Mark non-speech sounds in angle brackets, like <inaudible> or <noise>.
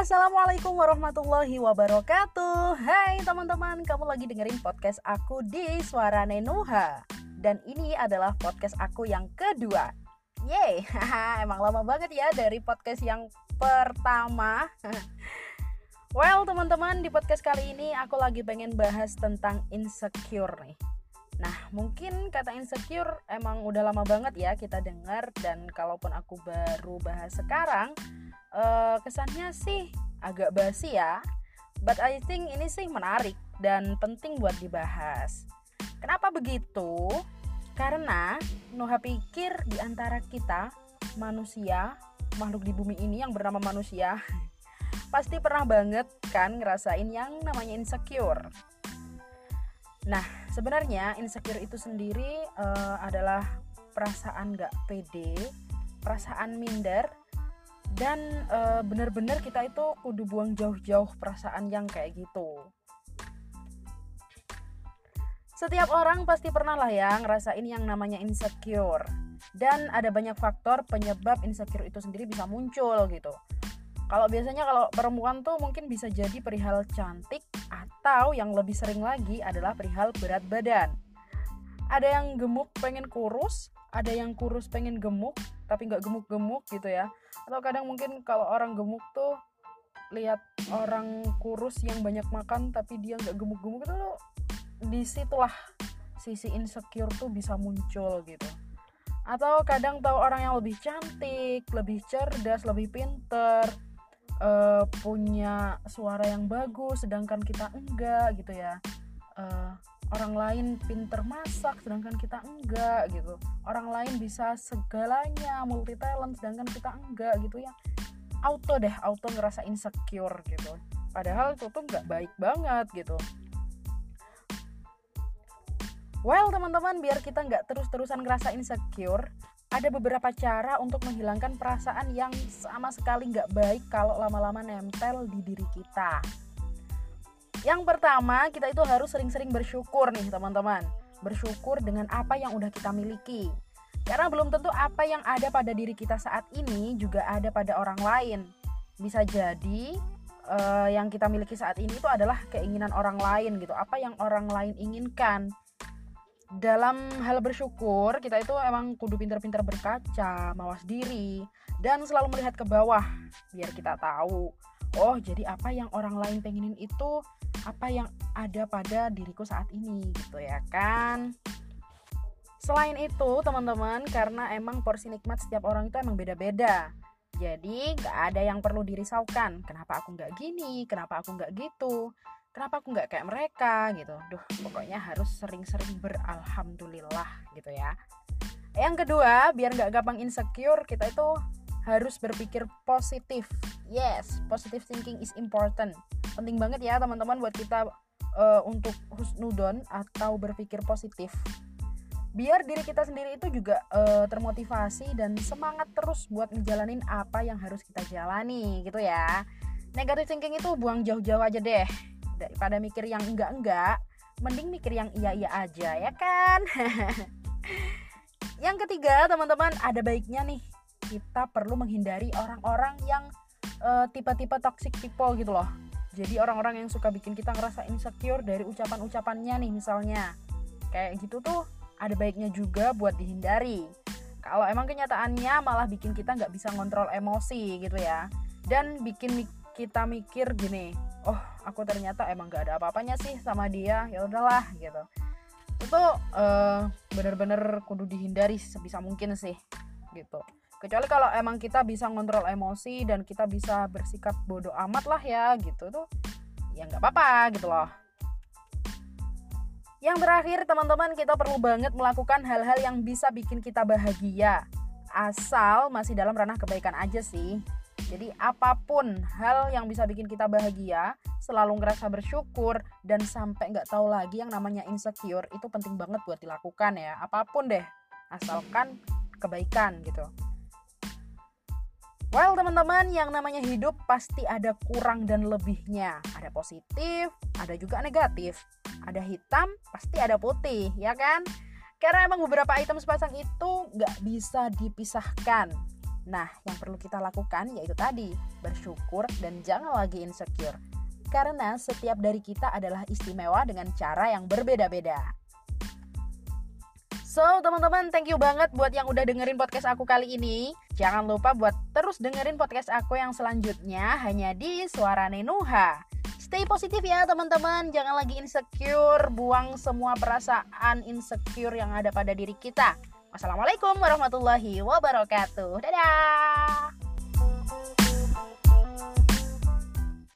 Assalamualaikum warahmatullahi wabarakatuh. Hai teman-teman, kamu lagi dengerin podcast aku di Suara Nenuha. Dan ini adalah podcast aku yang kedua. Yeay, <laughs> emang lama banget ya dari podcast yang pertama. <laughs> Well teman-teman, di podcast kali ini aku lagi pengen bahas tentang insecure nih Nah, mungkin kata insecure emang udah lama banget ya kita dengar dan kalaupun aku baru bahas sekarang, uh, kesannya sih agak basi ya. But I think ini sih menarik dan penting buat dibahas. Kenapa begitu? Karena Nuha pikir di antara kita manusia, makhluk di bumi ini yang bernama manusia, <laughs> pasti pernah banget kan ngerasain yang namanya insecure. Nah, sebenarnya insecure itu sendiri uh, adalah perasaan gak pede, perasaan minder, dan uh, benar-benar kita itu kudu buang jauh-jauh perasaan yang kayak gitu. Setiap orang pasti pernah lah ya ngerasain yang namanya insecure. Dan ada banyak faktor penyebab insecure itu sendiri bisa muncul gitu kalau biasanya kalau perempuan tuh mungkin bisa jadi perihal cantik atau yang lebih sering lagi adalah perihal berat badan. Ada yang gemuk pengen kurus, ada yang kurus pengen gemuk tapi nggak gemuk-gemuk gitu ya. Atau kadang mungkin kalau orang gemuk tuh lihat orang kurus yang banyak makan tapi dia nggak gemuk-gemuk itu tuh di situlah sisi insecure tuh bisa muncul gitu atau kadang tahu orang yang lebih cantik, lebih cerdas, lebih pinter, uh, punya suara yang bagus sedangkan kita enggak gitu ya. Uh, orang lain pinter masak sedangkan kita enggak gitu. Orang lain bisa segalanya multi talent sedangkan kita enggak gitu ya. Auto deh auto ngerasa insecure gitu. Padahal itu tuh nggak baik banget gitu. Well teman-teman biar kita nggak terus-terusan ngerasa insecure ada beberapa cara untuk menghilangkan perasaan yang sama sekali nggak baik kalau lama-lama nempel di diri kita. Yang pertama, kita itu harus sering-sering bersyukur nih teman-teman. Bersyukur dengan apa yang udah kita miliki. Karena belum tentu apa yang ada pada diri kita saat ini juga ada pada orang lain. Bisa jadi uh, yang kita miliki saat ini itu adalah keinginan orang lain gitu. Apa yang orang lain inginkan dalam hal bersyukur kita itu emang kudu pintar-pintar berkaca, mawas diri dan selalu melihat ke bawah biar kita tahu oh jadi apa yang orang lain pengenin itu apa yang ada pada diriku saat ini gitu ya kan? Selain itu teman-teman karena emang porsi nikmat setiap orang itu emang beda-beda. Jadi gak ada yang perlu dirisaukan. Kenapa aku nggak gini? Kenapa aku nggak gitu kenapa aku nggak kayak mereka gitu. Duh pokoknya harus sering-sering beralhamdulillah gitu ya. Yang kedua biar nggak gampang insecure kita itu harus berpikir positif. Yes positive thinking is important. Penting banget ya teman-teman buat kita uh, untuk husnudon atau berpikir positif. Biar diri kita sendiri itu juga uh, termotivasi dan semangat terus buat ngejalanin apa yang harus kita jalani gitu ya. Negative thinking itu buang jauh-jauh aja deh daripada mikir yang enggak-enggak mending mikir yang iya-iya aja ya kan? <laughs> Yang ketiga teman-teman ada baiknya nih kita perlu menghindari orang-orang yang uh, tipe-tipe toxic people gitu loh. Jadi orang-orang yang suka bikin kita ngerasa insecure dari ucapan-ucapannya nih misalnya. Kayak gitu tuh ada baiknya juga buat dihindari. Kalau emang kenyataannya malah bikin kita nggak bisa ngontrol emosi gitu ya. Dan bikin kita mikir gini oh aku ternyata emang gak ada apa-apanya sih sama dia ya udahlah gitu. Itu uh, bener-bener kudu dihindari sebisa mungkin sih gitu. Kecuali kalau emang kita bisa ngontrol emosi dan kita bisa bersikap bodoh amat lah ya gitu tuh ya nggak apa-apa gitu loh. Yang terakhir teman-teman kita perlu banget melakukan hal-hal yang bisa bikin kita bahagia. Asal masih dalam ranah kebaikan aja sih jadi apa pun hal yang bisa bikin kita bahagia, selalu ngerasa bersyukur dan sampai nggak tahu lagi yang namanya insecure itu penting banget buat dilakukan ya. Apa pun deh, asalkan kebaikan gitu. Well teman-teman, yang namanya hidup pasti ada kurang dan lebihnya. Ada positif, ada juga negatif. Ada hitam, pasti ada putih, ya kan? Karena emang beberapa item sepasang itu nggak bisa dipisahkan Nah, yang perlu kita lakukan yaitu tadi, bersyukur dan jangan lagi insecure. Karena setiap dari kita adalah istimewa dengan cara yang berbeda-beda. So, teman-teman, thank you banget buat yang udah dengerin podcast aku kali ini. Jangan lupa buat terus dengerin podcast aku yang selanjutnya hanya di Suara Nenuha. Stay positif ya teman-teman, jangan lagi insecure, buang semua perasaan insecure yang ada pada diri kita. Wassalamualaikum warahmatullahi wabarakatuh. Dadah.